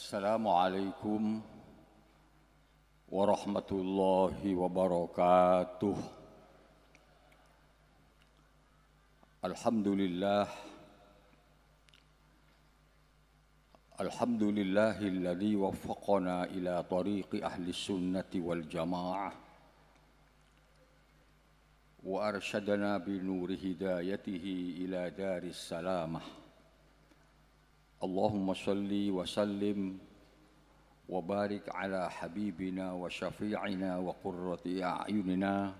السلام عليكم ورحمة الله وبركاته. الحمد لله الحمد لله الذي وفقنا إلى طريق أهل السنة والجماعة وأرشدنا بنور هدايته إلى دار السلامة. اللهم صل وسلم وبارك على حبيبنا وشفيعنا وقرة أعيننا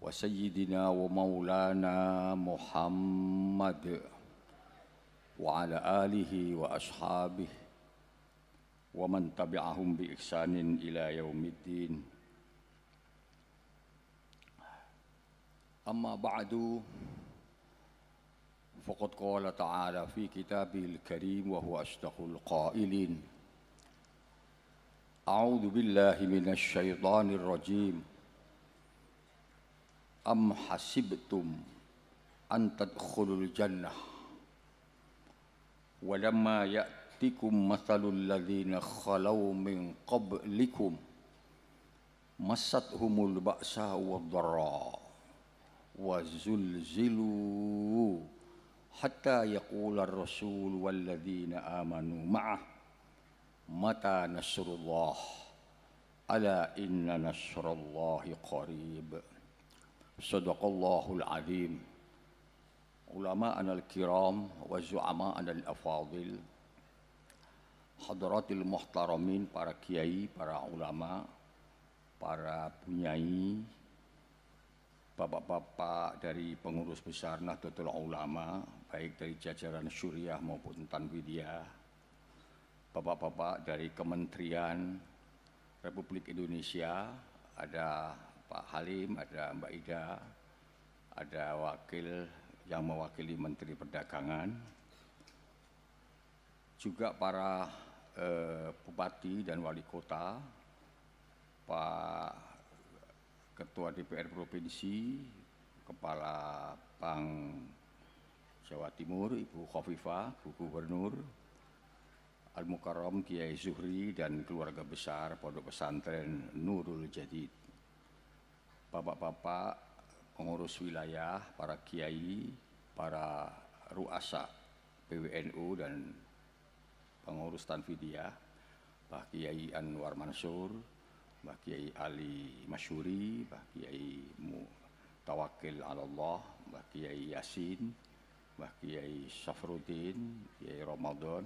وسيدنا ومولانا محمد وعلى آله وأصحابه ومن تبعهم بإحسان إلى يوم الدين. أما بعد فقد قال تعالى في كتابه الكريم وهو أصدق القائلين. أعوذ بالله من الشيطان الرجيم. أم حسبتم أن تدخلوا الجنة؟ ولما يأتكم مثل الذين خلوا من قبلكم مستهم البأساء والضراء وزلزلوا hatta yaqula ar-rasul walladzina amanu ma'ah mata nasrullah? Ala inna Nasrullahi qarib? Sadaqallahul azim. Ulama anal kiram wa zu'ama anal afadil hadratil muhtaramin para kiai para ulama para punyai bapak-bapak dari pengurus besar Nahdlatul Ulama baik dari jajaran Syuriah maupun Tanwidiyah, bapak-bapak dari Kementerian Republik Indonesia, ada Pak Halim, ada Mbak Ida, ada wakil yang mewakili Menteri Perdagangan, juga para eh, bupati dan wali kota, Pak Ketua DPR Provinsi, Kepala Bank Jawa Timur, Ibu Khofifah, Bu Gubernur, Al Mukarram Kiai Zuhri dan keluarga besar Pondok Pesantren Nurul Jadid. Bapak-bapak pengurus wilayah, para kiai, para ruasa PWNU dan pengurus Tanfidiyah, Pak Kiai Anwar Mansur, Mbah Kiai Ali Masyuri, Mbah Kiai Tawakil Allah, Mbah Kiai Yasin, Mbah Kiai Safruddin, Kiai Ramadan,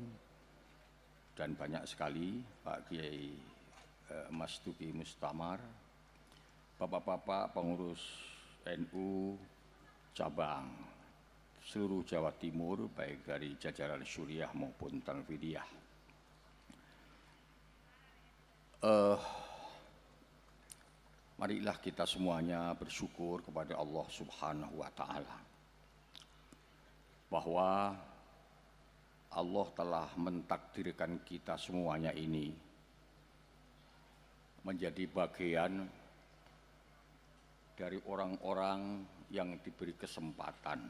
dan banyak sekali Pak Kiai eh, Mas Tuki Mustamar, Bapak-bapak pengurus NU cabang seluruh Jawa Timur, baik dari jajaran Syuriah maupun Tanfidiyah. Uh, marilah kita semuanya bersyukur kepada Allah Subhanahu wa taala bahwa Allah telah mentakdirkan kita semuanya ini menjadi bagian dari orang-orang yang diberi kesempatan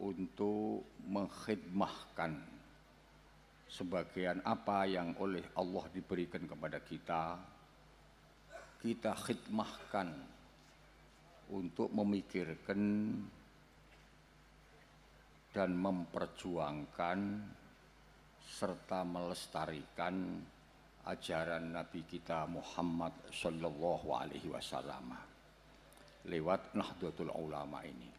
untuk mengkhidmahkan sebagian apa yang oleh Allah diberikan kepada kita. Kita khidmahkan untuk memikirkan dan memperjuangkan serta melestarikan ajaran Nabi kita Muhammad Sallallahu Alaihi Wasallam lewat Nahdlatul Ulama ini.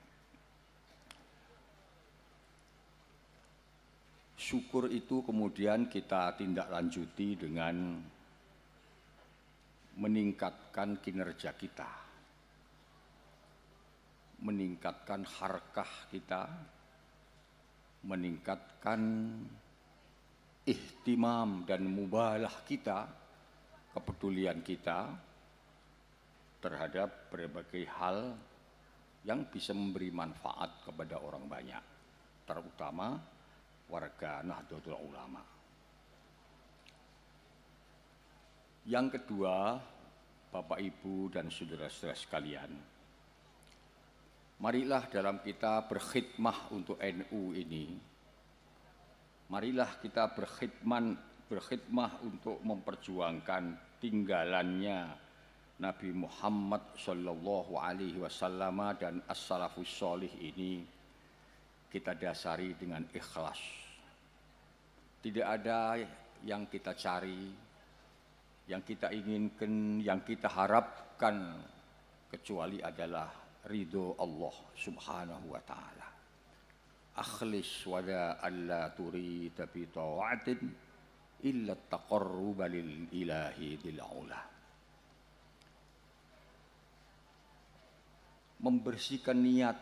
Syukur itu kemudian kita tindak lanjuti dengan meningkatkan kinerja kita, meningkatkan harkah kita, meningkatkan ihtimam dan mubalah kita, kepedulian kita terhadap berbagai hal yang bisa memberi manfaat kepada orang banyak, terutama warga Nahdlatul Ulama. Yang kedua, Bapak Ibu dan saudara-saudara sekalian, marilah dalam kita berkhidmah untuk NU ini marilah kita berkhidmat berkhidmah untuk memperjuangkan tinggalannya Nabi Muhammad Shallallahu Alaihi Wasallam dan as-salafus solih ini kita dasari dengan ikhlas. Tidak ada yang kita cari, yang kita inginkan, yang kita harapkan kecuali adalah ridho Allah Subhanahu wa taala. Akhlis wala alla turita bi ta'atin illa taqarruba lil ilahi bil ula. Membersihkan niat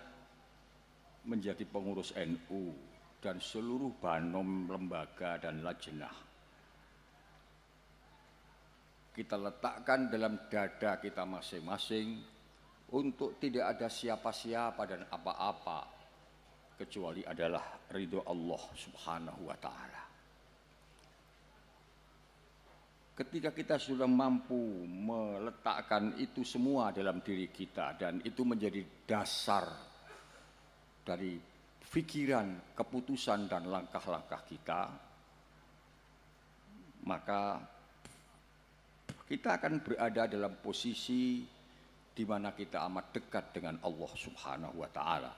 menjadi pengurus NU dan seluruh banom lembaga dan lajnah kita letakkan dalam dada kita masing-masing untuk tidak ada siapa-siapa dan apa-apa kecuali adalah ridho Allah Subhanahu wa taala. Ketika kita sudah mampu meletakkan itu semua dalam diri kita dan itu menjadi dasar dari pikiran, keputusan dan langkah-langkah kita, maka kita akan berada dalam posisi di mana kita amat dekat dengan Allah Subhanahu wa taala.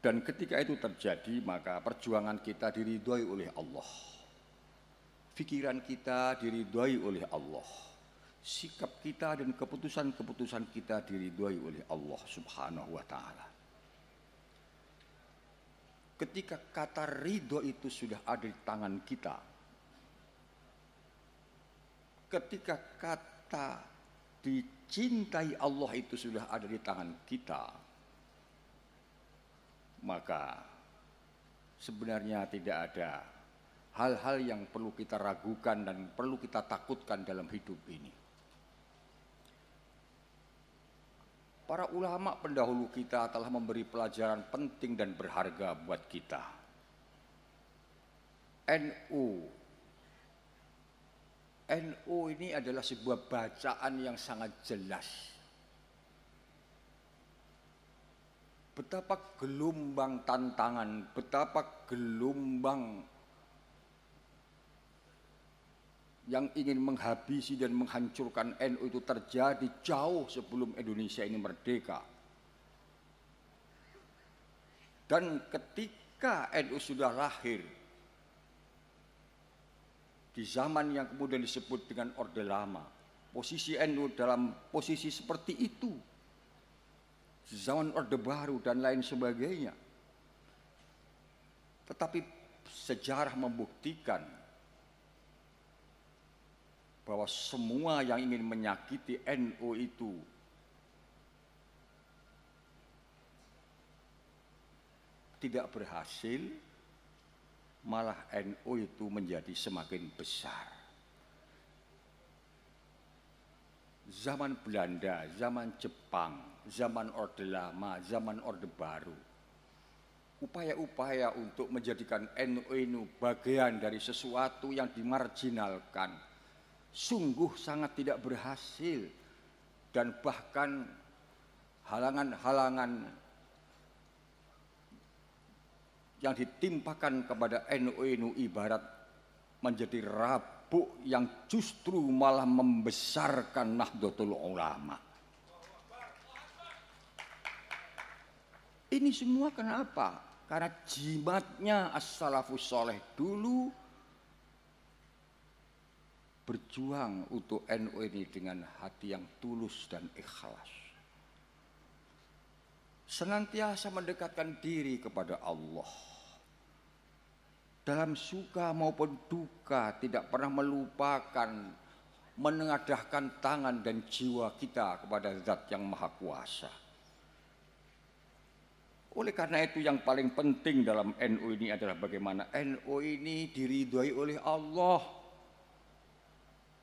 Dan ketika itu terjadi, maka perjuangan kita diridhoi oleh Allah. Pikiran kita diridhoi oleh Allah. Sikap kita dan keputusan-keputusan kita diridhoi oleh Allah Subhanahu wa taala. Ketika kata ridho itu sudah ada di tangan kita, ketika kata dicintai Allah itu sudah ada di tangan kita, maka sebenarnya tidak ada hal-hal yang perlu kita ragukan dan perlu kita takutkan dalam hidup ini. Para ulama pendahulu kita telah memberi pelajaran penting dan berharga buat kita. NU NU ini adalah sebuah bacaan yang sangat jelas. Betapa gelombang tantangan, betapa gelombang yang ingin menghabisi dan menghancurkan NU itu terjadi jauh sebelum Indonesia ini merdeka. Dan ketika NU sudah lahir, di zaman yang kemudian disebut dengan Orde Lama. Posisi NU dalam posisi seperti itu. Zaman Orde Baru dan lain sebagainya. Tetapi sejarah membuktikan bahwa semua yang ingin menyakiti NU itu tidak berhasil malah NU itu menjadi semakin besar. Zaman Belanda, zaman Jepang, zaman Orde Lama, zaman Orde Baru. Upaya-upaya untuk menjadikan NU ini bagian dari sesuatu yang dimarginalkan sungguh sangat tidak berhasil dan bahkan halangan-halangan yang ditimpakan kepada NU ibarat menjadi rabuk yang justru malah membesarkan Nahdlatul Ulama. Ini semua kenapa? Karena jimatnya as-salafus soleh dulu berjuang untuk NU ini dengan hati yang tulus dan ikhlas. Senantiasa mendekatkan diri kepada Allah dalam suka maupun duka tidak pernah melupakan menengadahkan tangan dan jiwa kita kepada zat yang maha kuasa. Oleh karena itu yang paling penting dalam NU ini adalah bagaimana NU ini diridhoi oleh Allah.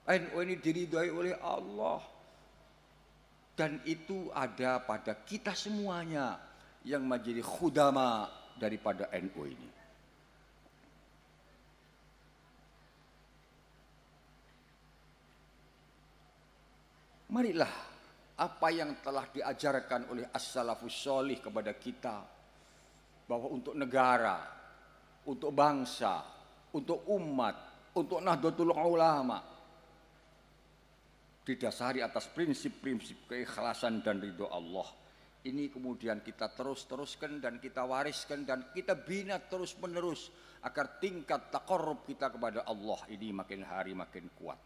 NU ini diridhoi oleh Allah. Dan itu ada pada kita semuanya yang menjadi khudama daripada NU ini. Marilah apa yang telah diajarkan oleh as-salafus solih kepada kita bahwa untuk negara untuk bangsa, untuk umat, untuk Nahdlatul Ulama. Didasari atas prinsip-prinsip keikhlasan dan ridho Allah. Ini kemudian kita terus-teruskan dan kita wariskan dan kita bina terus-menerus agar tingkat takarrub kita kepada Allah ini makin hari makin kuat.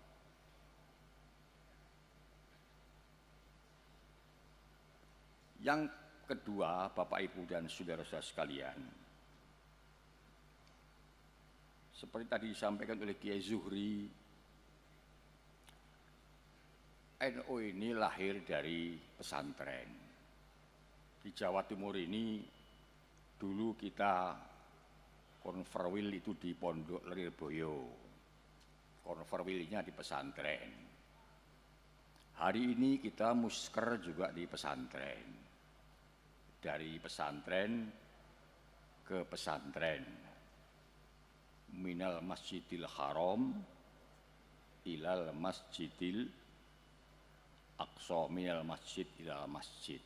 Yang kedua, Bapak Ibu dan saudara-saudara sekalian, seperti tadi disampaikan oleh Kiai Zuhri, NU ini lahir dari pesantren. Di Jawa Timur ini dulu kita konferwil itu di Pondok Lirboyo. Konferwilnya di pesantren. Hari ini kita musker juga di pesantren. Dari pesantren ke pesantren. Minal Masjidil Haram ilal Masjidil Aqsa minal masjid ilal masjid.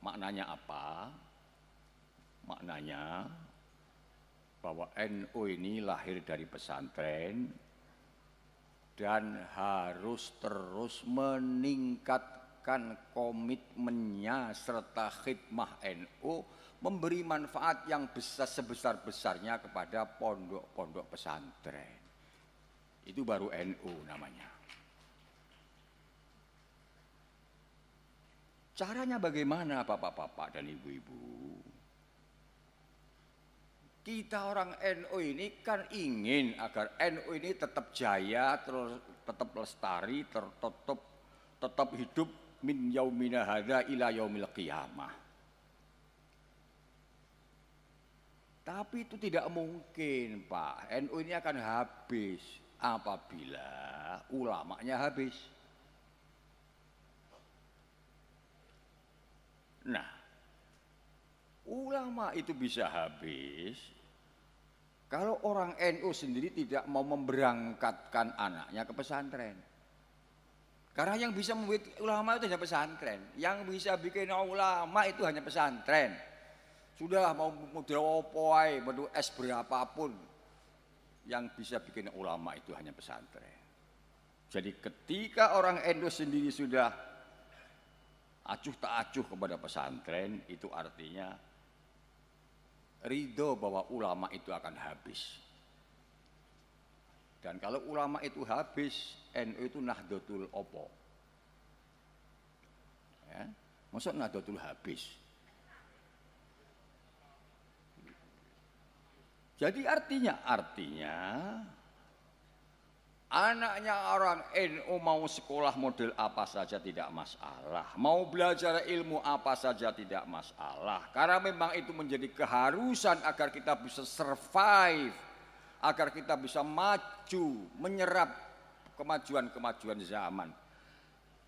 Maknanya apa? Maknanya bahwa NU ini lahir dari pesantren dan harus terus meningkatkan komitmennya serta khidmah NU memberi manfaat yang besar sebesar-besarnya kepada pondok-pondok pesantren. Itu baru NU namanya. Caranya bagaimana Bapak-bapak dan Ibu-ibu? Kita orang NU ini kan ingin agar NU ini tetap jaya, terus tetap lestari, tetap tetap hidup min yaumina hadza ila yaumil qiyamah. Tapi itu tidak mungkin, Pak. NU ini akan habis apabila ulamanya habis. Nah, ulama itu bisa habis kalau orang NU sendiri tidak mau memberangkatkan anaknya ke pesantren. Karena yang bisa membuat ulama itu hanya pesantren. Yang bisa bikin ulama itu hanya pesantren. Sudah mau model opoai, mau es berapapun. Yang bisa bikin ulama itu hanya pesantren. Jadi ketika orang NU sendiri sudah acuh tak acuh kepada pesantren, itu artinya ridho bahwa ulama itu akan habis. Dan kalau ulama itu habis, NU itu nahdlatul opo. Ya, maksud nahdlatul habis. Jadi artinya, artinya Anaknya orang NU mau sekolah model apa saja tidak masalah. Mau belajar ilmu apa saja tidak masalah. Karena memang itu menjadi keharusan agar kita bisa survive. Agar kita bisa maju, menyerap kemajuan-kemajuan zaman.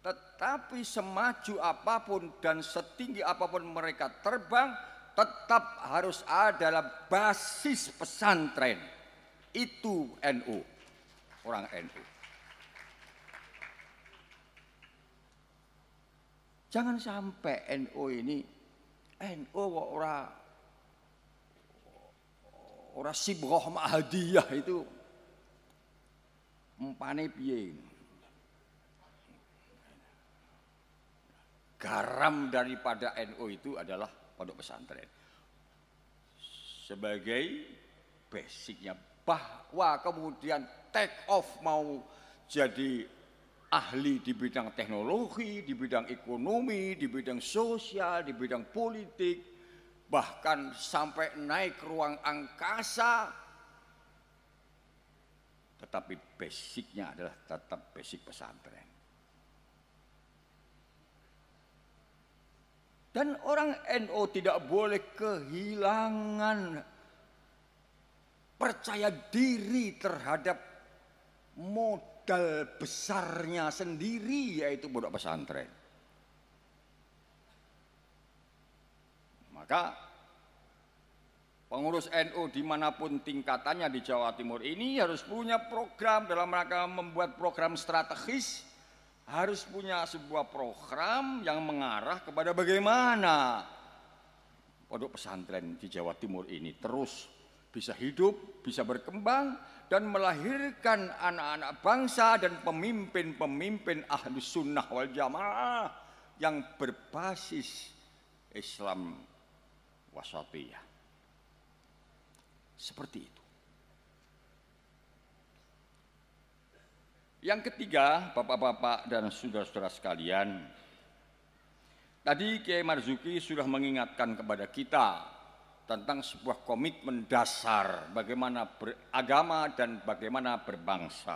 Tetapi semaju apa pun dan setinggi apa pun mereka terbang, tetap harus ada dalam basis pesantren. Itu NU orang NU. Jangan sampai NU ini NU ora ora sibroh hadiah itu empane piye. Garam daripada NU itu adalah pondok pesantren. Sebagai basicnya bahwa kemudian take off mau jadi ahli di bidang teknologi, di bidang ekonomi, di bidang sosial, di bidang politik, bahkan sampai naik ruang angkasa. Tetapi basicnya adalah tetap basic pesantren. Dan orang NO tidak boleh kehilangan percaya diri terhadap modal besarnya sendiri yaitu pondok pesantren. Maka pengurus NU di mana pun tingkatannya di Jawa Timur ini harus punya program dalam rangka membuat program strategis harus punya sebuah program yang mengarah kepada bagaimana pondok pesantren di Jawa Timur ini terus bisa hidup, bisa berkembang, dan melahirkan anak-anak bangsa dan pemimpin-pemimpin ahli sunnah wal jamaah yang berbasis Islam wasatiyah. Seperti itu. Yang ketiga, Bapak-bapak dan saudara-saudara sekalian, tadi Kiai Marzuki sudah mengingatkan kepada kita tentang sebuah komitmen dasar bagaimana beragama dan bagaimana berbangsa.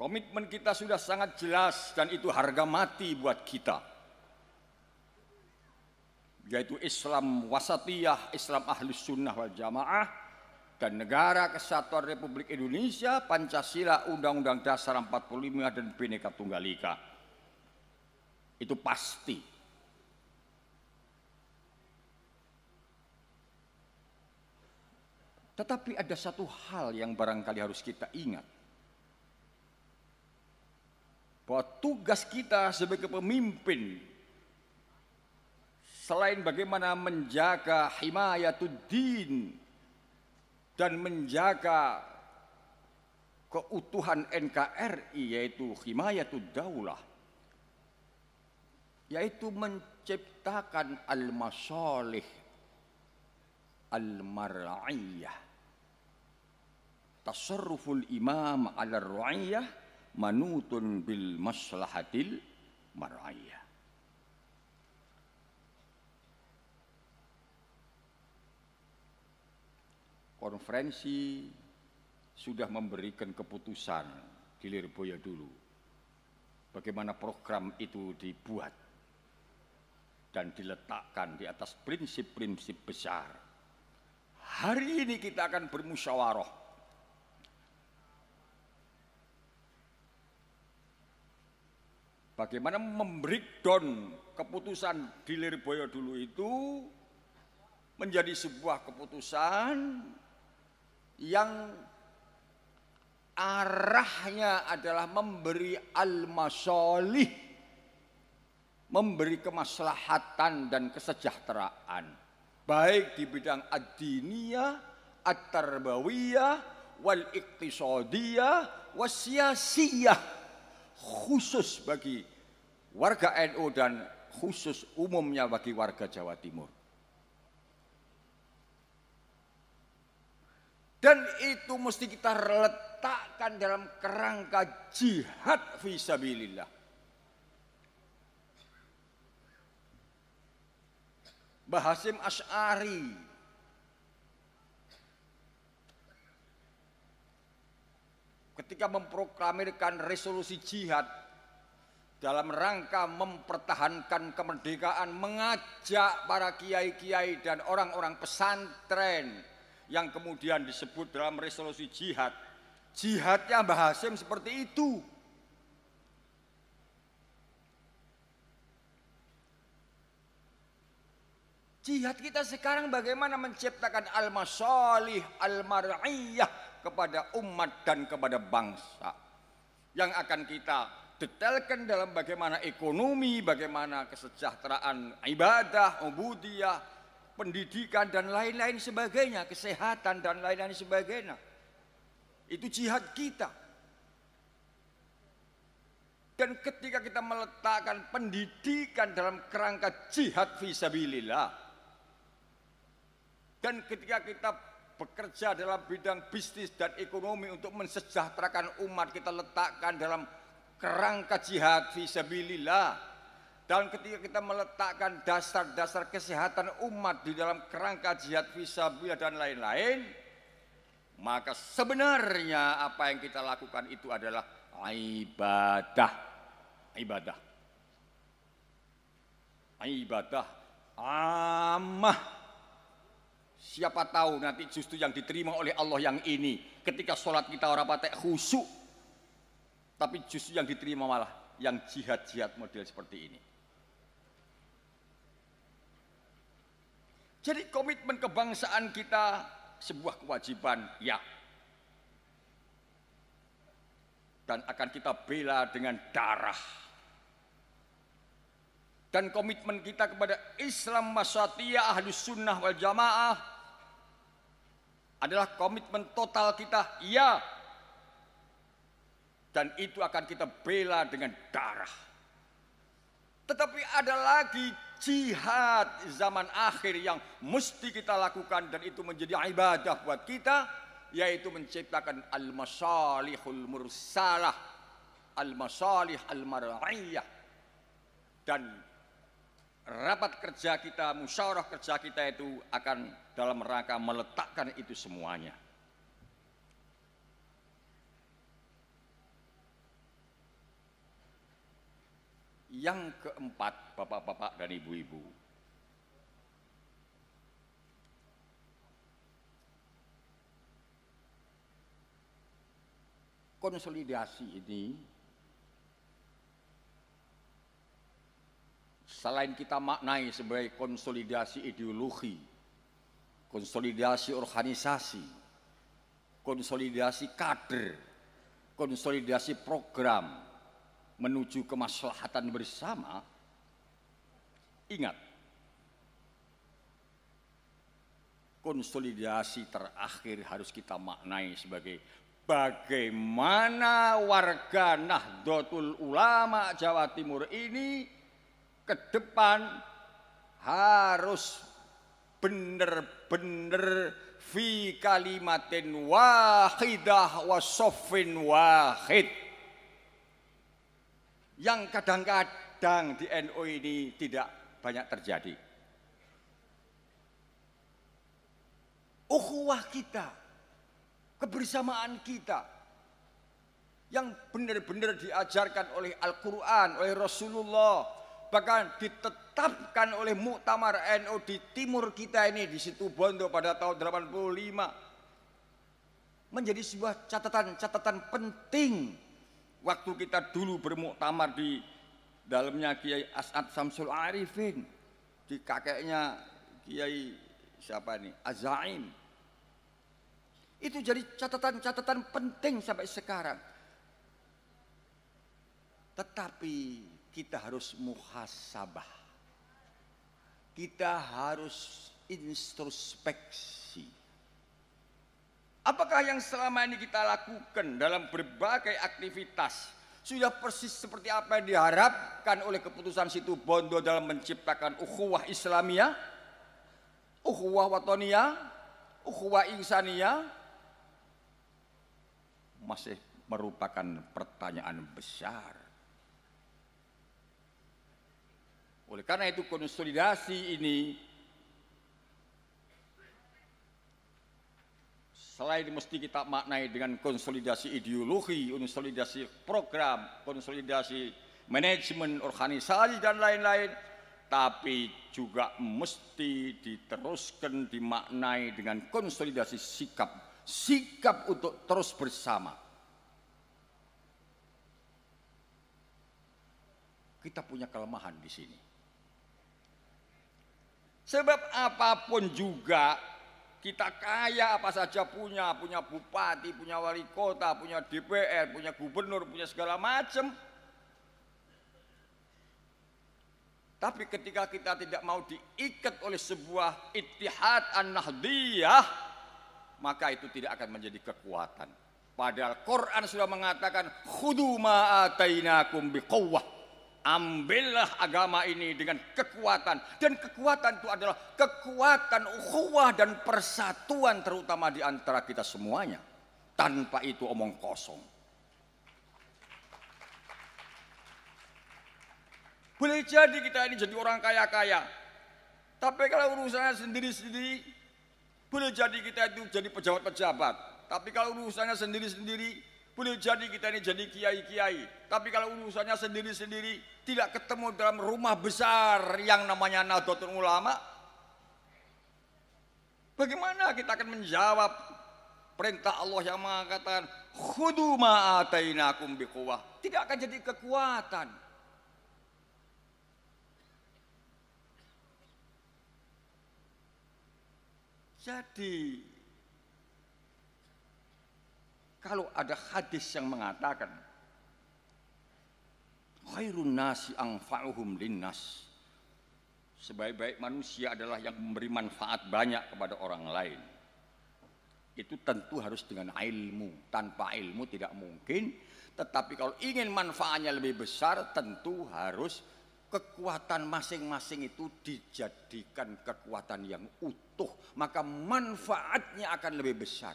Komitmen kita sudah sangat jelas dan itu harga mati buat kita. Yaitu Islam wasatiyah, Islam ahlus sunnah wal jamaah, dan Negara Kesatuan Republik Indonesia, Pancasila, Undang-Undang Dasar 45 dan Bhinneka Tunggal Ika. Itu pasti. Tetapi ada satu hal yang barangkali harus kita ingat. Bahwa tugas kita sebagai pemimpin selain bagaimana menjaga himayatuddin dan menjaga keutuhan NKRI yaitu himayatud daulah yaitu menciptakan al-masalih al-mar'iyah tasarruful imam ala ru'iyah manutun bil maslahatil mar'iyah konferensi sudah memberikan keputusan di Lirboyo dulu. Bagaimana program itu dibuat dan diletakkan di atas prinsip-prinsip besar. Hari ini kita akan bermusyawarah. Bagaimana membreakdown keputusan di Lirboyo dulu itu menjadi sebuah keputusan yang arahnya adalah memberi al-masolih, memberi kemaslahatan dan kesejahteraan, baik di bidang ad-diniyah, at-tarbawiyah, wal iktisadiyah, wasiasiyah, khusus bagi warga NU dan khusus umumnya bagi warga Jawa Timur. Dan itu mesti kita letakkan dalam kerangka jihad visabilillah. Bahasim Ash'ari ketika memproklamirkan resolusi jihad dalam rangka mempertahankan kemerdekaan mengajak para kiai-kiai dan orang-orang pesantren yang kemudian disebut dalam resolusi jihad. Jihadnya Mbah Hasim seperti itu. Jihad kita sekarang bagaimana menciptakan al-masalih, al-mar'iyah kepada umat dan kepada bangsa. Yang akan kita detailkan dalam bagaimana ekonomi, bagaimana kesejahteraan ibadah, ubudiyah, pendidikan dan lain-lain sebagainya, kesehatan dan lain-lain sebagainya. Itu jihad kita. Dan ketika kita meletakkan pendidikan dalam kerangka jihad visabilillah dan ketika kita bekerja dalam bidang bisnis dan ekonomi untuk mensejahterakan umat kita letakkan dalam kerangka jihad visabilillah dan ketika kita meletakkan dasar-dasar kesehatan umat di dalam kerangka jihad visabilillah dan lain-lain, maka sebenarnya apa yang kita lakukan itu adalah ibadah. Ibadah. Ibadah amah. Siapa tahu nanti justru yang diterima oleh Allah yang ini. Ketika sholat kita orang patek khusyuk. Tapi justru yang diterima malah yang jihad-jihad model seperti ini. Jadi komitmen kebangsaan kita sebuah kewajiban, ya. Dan akan kita bela dengan darah. dan komitmen kita kepada Islam Masyatiyah Ahlus Sunnah wal Jamaah adalah komitmen total kita, ya. Dan itu akan kita bela dengan darah. Tetapi ada lagi jihad zaman akhir yang mesti kita lakukan dan itu menjadi ibadah buat kita yaitu menciptakan al-masalihul mursalah al-masalih al-mar'iyah dan rapat kerja kita, musyawarah kerja kita itu akan dalam rangka meletakkan itu semuanya. Yang keempat, bapak-bapak dan ibu-ibu, konsolidasi ini selain kita maknai sebagai konsolidasi ideologi, konsolidasi organisasi, konsolidasi kader, konsolidasi program menuju kemaslahatan bersama, ingat, konsolidasi terakhir harus kita maknai sebagai bagaimana warga Nahdlatul Ulama Jawa Timur ini ke depan harus benar-benar fi kalimatin wahidah wa wahid. Yang kadang-kadang di NU ini tidak banyak terjadi. Ukhuwah kita, kebersamaan kita, yang benar-benar diajarkan oleh Al-Quran, oleh Rasulullah, bahkan ditetapkan oleh Muktamar NU di timur kita ini di situ Bondo pada tahun 85 menjadi sebuah catatan-catatan penting waktu kita dulu bermuktamar di dalamnya Kiai As'ad Samsul Arifin di kakeknya Kiai siapa ini Azaim itu jadi catatan-catatan penting sampai sekarang tetapi kita harus muhasabah. Kita harus introspeksi. Apakah yang selama ini kita lakukan dalam berbagai aktivitas sudah persis seperti apa yang diharapkan oleh keputusan situ Bondo dalam menciptakan ukhuwah Islamiyah, ukhuwah watoniyah, ukhuwah insaniyah masih merupakan pertanyaan besar. Oleh karena itu konsolidasi ini selain mesti kita maknai dengan konsolidasi ideologi, konsolidasi program, konsolidasi manajemen organisasi dan lain-lain, tapi juga mesti diteruskan dimaknai dengan konsolidasi sikap, sikap untuk terus bersama. Kita punya kelemahan di sini. Sebab apa pun juga kita kaya apa saja punya, punya bupati, punya wali kota, punya DPR, punya gubernur, punya segala macam. Tapi ketika kita tidak mau diikat oleh sebuah ittihad an-nahdiyah, maka itu tidak akan menjadi kekuatan. Padahal Quran sudah mengatakan khudu ma atainakum biqawwah Ambillah agama ini dengan kekuatan dan kekuatan itu adalah kekuatan ukhuwah dan persatuan terutama di antara kita semuanya. Tanpa itu omong kosong. Boleh jadi kita ini jadi orang kaya-kaya. Tapi kalau urusannya sendiri-sendiri, boleh jadi kita itu jadi pejabat-pejabat. Tapi kalau urusannya sendiri-sendiri, boleh jadi kita ini jadi kiai-kiai. Tapi kalau urusannya sendiri-sendiri tidak ketemu dalam rumah besar yang namanya Nahdlatul Ulama, bagaimana kita akan menjawab perintah Allah yang mengatakan khudu ma'atainakum biquwah. Tidak akan jadi kekuatan. Jadi kalau ada hadis yang mengatakan khairun nasi anfa'uhum linnas sebaik-baik manusia adalah yang memberi manfaat banyak kepada orang lain. Itu tentu harus dengan ilmu. Tanpa ilmu tidak mungkin. Tetapi kalau ingin manfaatnya lebih besar, tentu harus kekuatan masing-masing itu dijadikan kekuatan yang utuh. Maka manfaatnya akan lebih besar.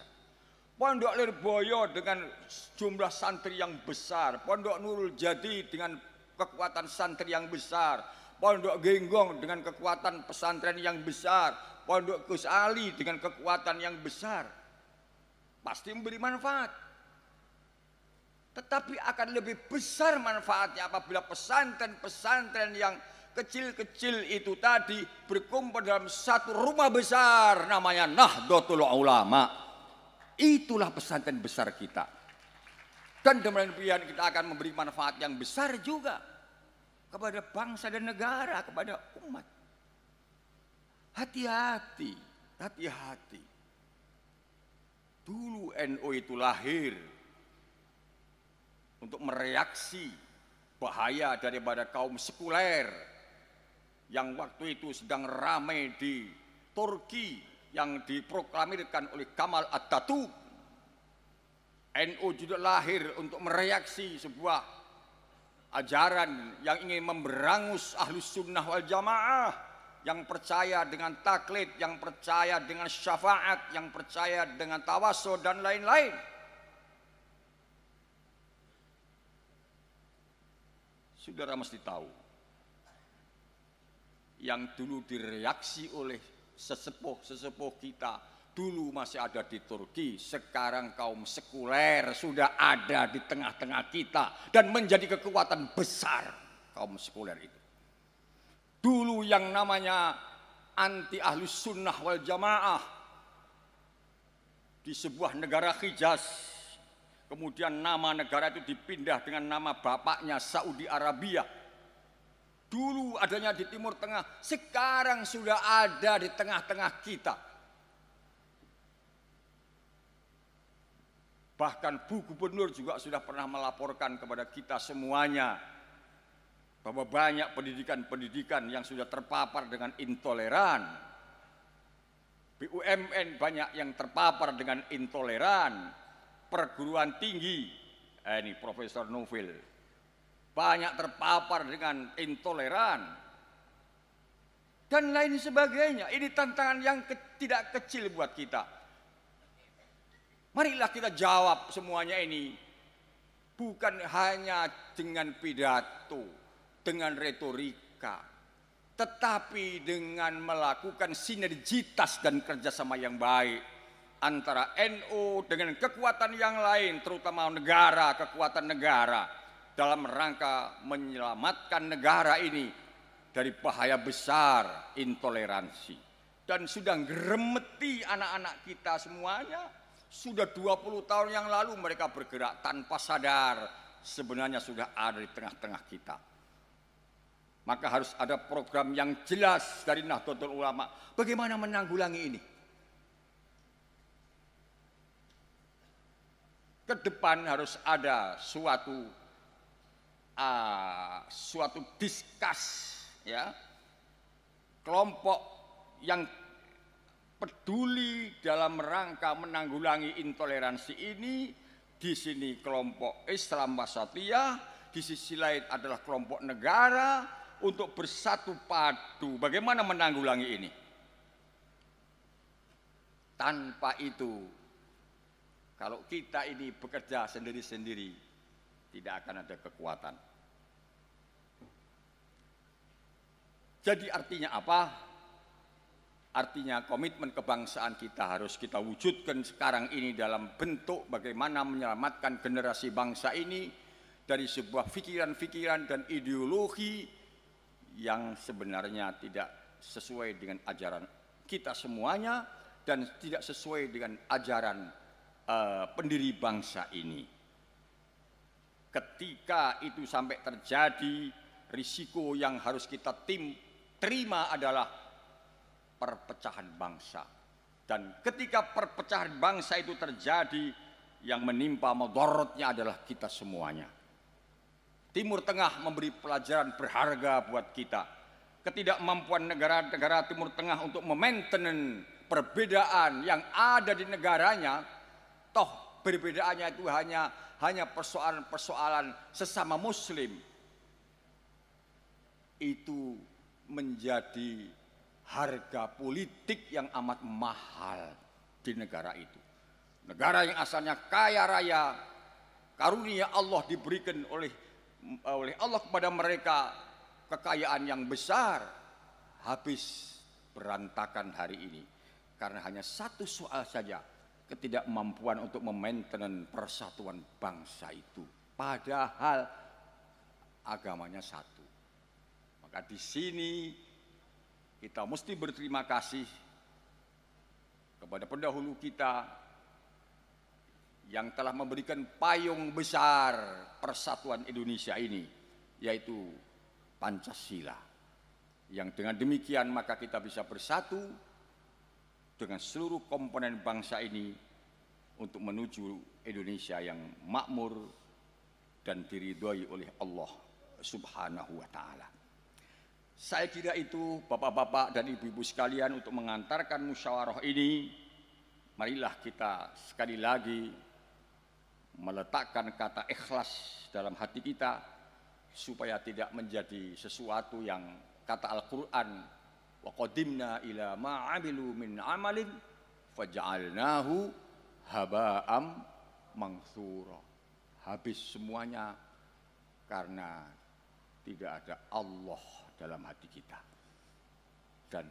Pondok Lirboyo dengan jumlah santri yang besar. Pondok Nurul Jadi dengan kekuatan santri yang besar Pondok Genggong dengan kekuatan pesantren yang besar, Pondok Gus Ali dengan kekuatan yang besar. Pasti memberi manfaat. Tetapi akan lebih besar manfaatnya apabila pesantren-pesantren yang kecil-kecil itu tadi berkumpul dalam satu rumah besar namanya Nahdlatul Ulama. Itulah pesantren besar kita. Dan demikian kita akan memberi manfaat yang besar juga kepada bangsa dan negara, kepada umat. Hati-hati, hati-hati. Dulu NU itu lahir untuk mereaksi bahaya daripada kaum sekuler yang waktu itu sedang ramai di Turki yang diproklamirkan oleh Kamal Atatürk. NU juga lahir untuk mereaksi sebuah ajaran yang ingin memberangus ahlus sunnah wal jamaah yang percaya dengan taklid, yang percaya dengan syafaat, yang percaya dengan tawasul dan lain-lain. Saudara mesti tahu yang dulu direaksi oleh sesepuh-sesepuh kita dulu masih ada di Turki, sekarang kaum sekuler sudah ada di tengah-tengah kita dan menjadi kekuatan besar kaum sekuler itu. Dulu yang namanya anti ahlus sunnah wal jamaah di sebuah negara Hijaz, kemudian nama negara itu dipindah dengan nama bapaknya Saudi Arabia. Dulu adanya di Timur Tengah, sekarang sudah ada di tengah-tengah kita Bahkan Bu Gubernur juga sudah pernah melaporkan kepada kita semuanya bahwa banyak pendidikan-pendidikan yang sudah terpapar dengan intoleran. BUMN banyak yang terpapar dengan intoleran. Perguruan tinggi, eh, ini Profesor Novel, banyak terpapar dengan intoleran. Dan lain sebagainya. Ini tantangan yang ke, tidak kecil buat kita. Marilah kita jawab semuanya ini. Bukan hanya dengan pidato, dengan retorika, tetapi dengan melakukan sinergitas dan kerjasama yang baik antara NU dengan kekuatan yang lain, terutama negara, kekuatan negara, dalam rangka menyelamatkan negara ini dari bahaya besar intoleransi. Dan sudah geremeti anak-anak kita semuanya sudah 20 tahun yang lalu mereka bergerak tanpa sadar sebenarnya sudah ada di tengah-tengah kita. Maka harus ada program yang jelas dari Nahdlatul Ulama. Bagaimana menanggulangi ini? Ke depan harus ada suatu uh, suatu diskus ya kelompok yang peduli dalam rangka menanggulangi intoleransi ini di sini kelompok Islam Wasatiyah, di sisi lain adalah kelompok negara untuk bersatu padu. Bagaimana menanggulangi ini? Tanpa itu, kalau kita ini bekerja sendiri-sendiri, tidak akan ada kekuatan. Jadi artinya apa? Artinya komitmen kebangsaan kita harus kita wujudkan sekarang ini dalam bentuk bagaimana menyelamatkan generasi bangsa ini dari sebuah pikiran-pikiran dan ideologi yang sebenarnya tidak sesuai dengan ajaran kita semuanya dan tidak sesuai dengan ajaran uh, pendiri bangsa ini. Ketika itu sampai terjadi, risiko yang harus kita tim, terima adalah perpecahan bangsa. Dan ketika perpecahan bangsa itu terjadi, yang menimpa madorotnya adalah kita semuanya. Timur Tengah memberi pelajaran berharga buat kita. ketidakmampuan negara-negara Timur Tengah untuk memainten perbedaan yang ada di negaranya, toh perbedaannya itu hanya hanya persoalan-persoalan sesama Muslim. Itu menjadi harga politik yang amat mahal di negara itu. Negara yang asalnya kaya raya, karunia Allah diberikan oleh oleh Allah kepada mereka kekayaan yang besar habis berantakan hari ini karena hanya satu soal saja ketidakmampuan untuk memainten persatuan bangsa itu padahal agamanya satu maka di sini kita mesti berterima kasih kepada pendahulu kita yang telah memberikan payung besar persatuan Indonesia ini, yaitu Pancasila. Yang dengan demikian maka kita bisa bersatu dengan seluruh komponen bangsa ini untuk menuju Indonesia yang makmur dan diridhoi oleh Allah Subhanahu wa taala. Saya kira itu Bapak-bapak dan Ibu-ibu sekalian untuk mengantarkan musyawarah ini marilah kita sekali lagi meletakkan kata ikhlas dalam hati kita supaya tidak menjadi sesuatu yang kata Al-Qur'an wa qadimna ila ma amilu min amalin faja'alnahu haba'am mangsura habis semuanya karena tidak ada Allah dalam hati kita dan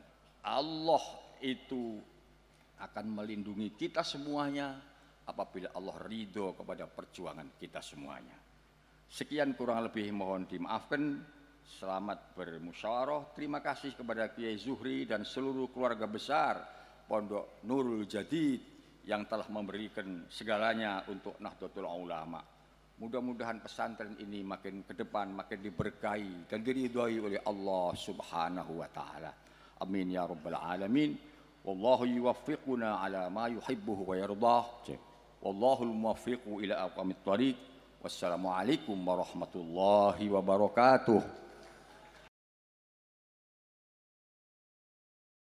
Allah itu akan melindungi kita semuanya apabila Allah ridho kepada perjuangan kita semuanya. Sekian kurang lebih mohon dimaafkan. Selamat bermusyawarah. Terima kasih kepada Kiai Zuhri dan seluruh keluarga besar Pondok Nurul Jadid yang telah memberikan segalanya untuk Nahdlatul Ulama. Mudah-mudahan pesantren ini makin ke depan makin diberkahi dan diridhoi oleh Allah Subhanahu wa taala. Amin ya rabbal alamin. Wallahu yuwaffiquna ala ma yuhibbuhu wa yardah. Wallahul muwaffiqu ila aqwamit thariq. Wassalamualaikum warahmatullahi wabarakatuh.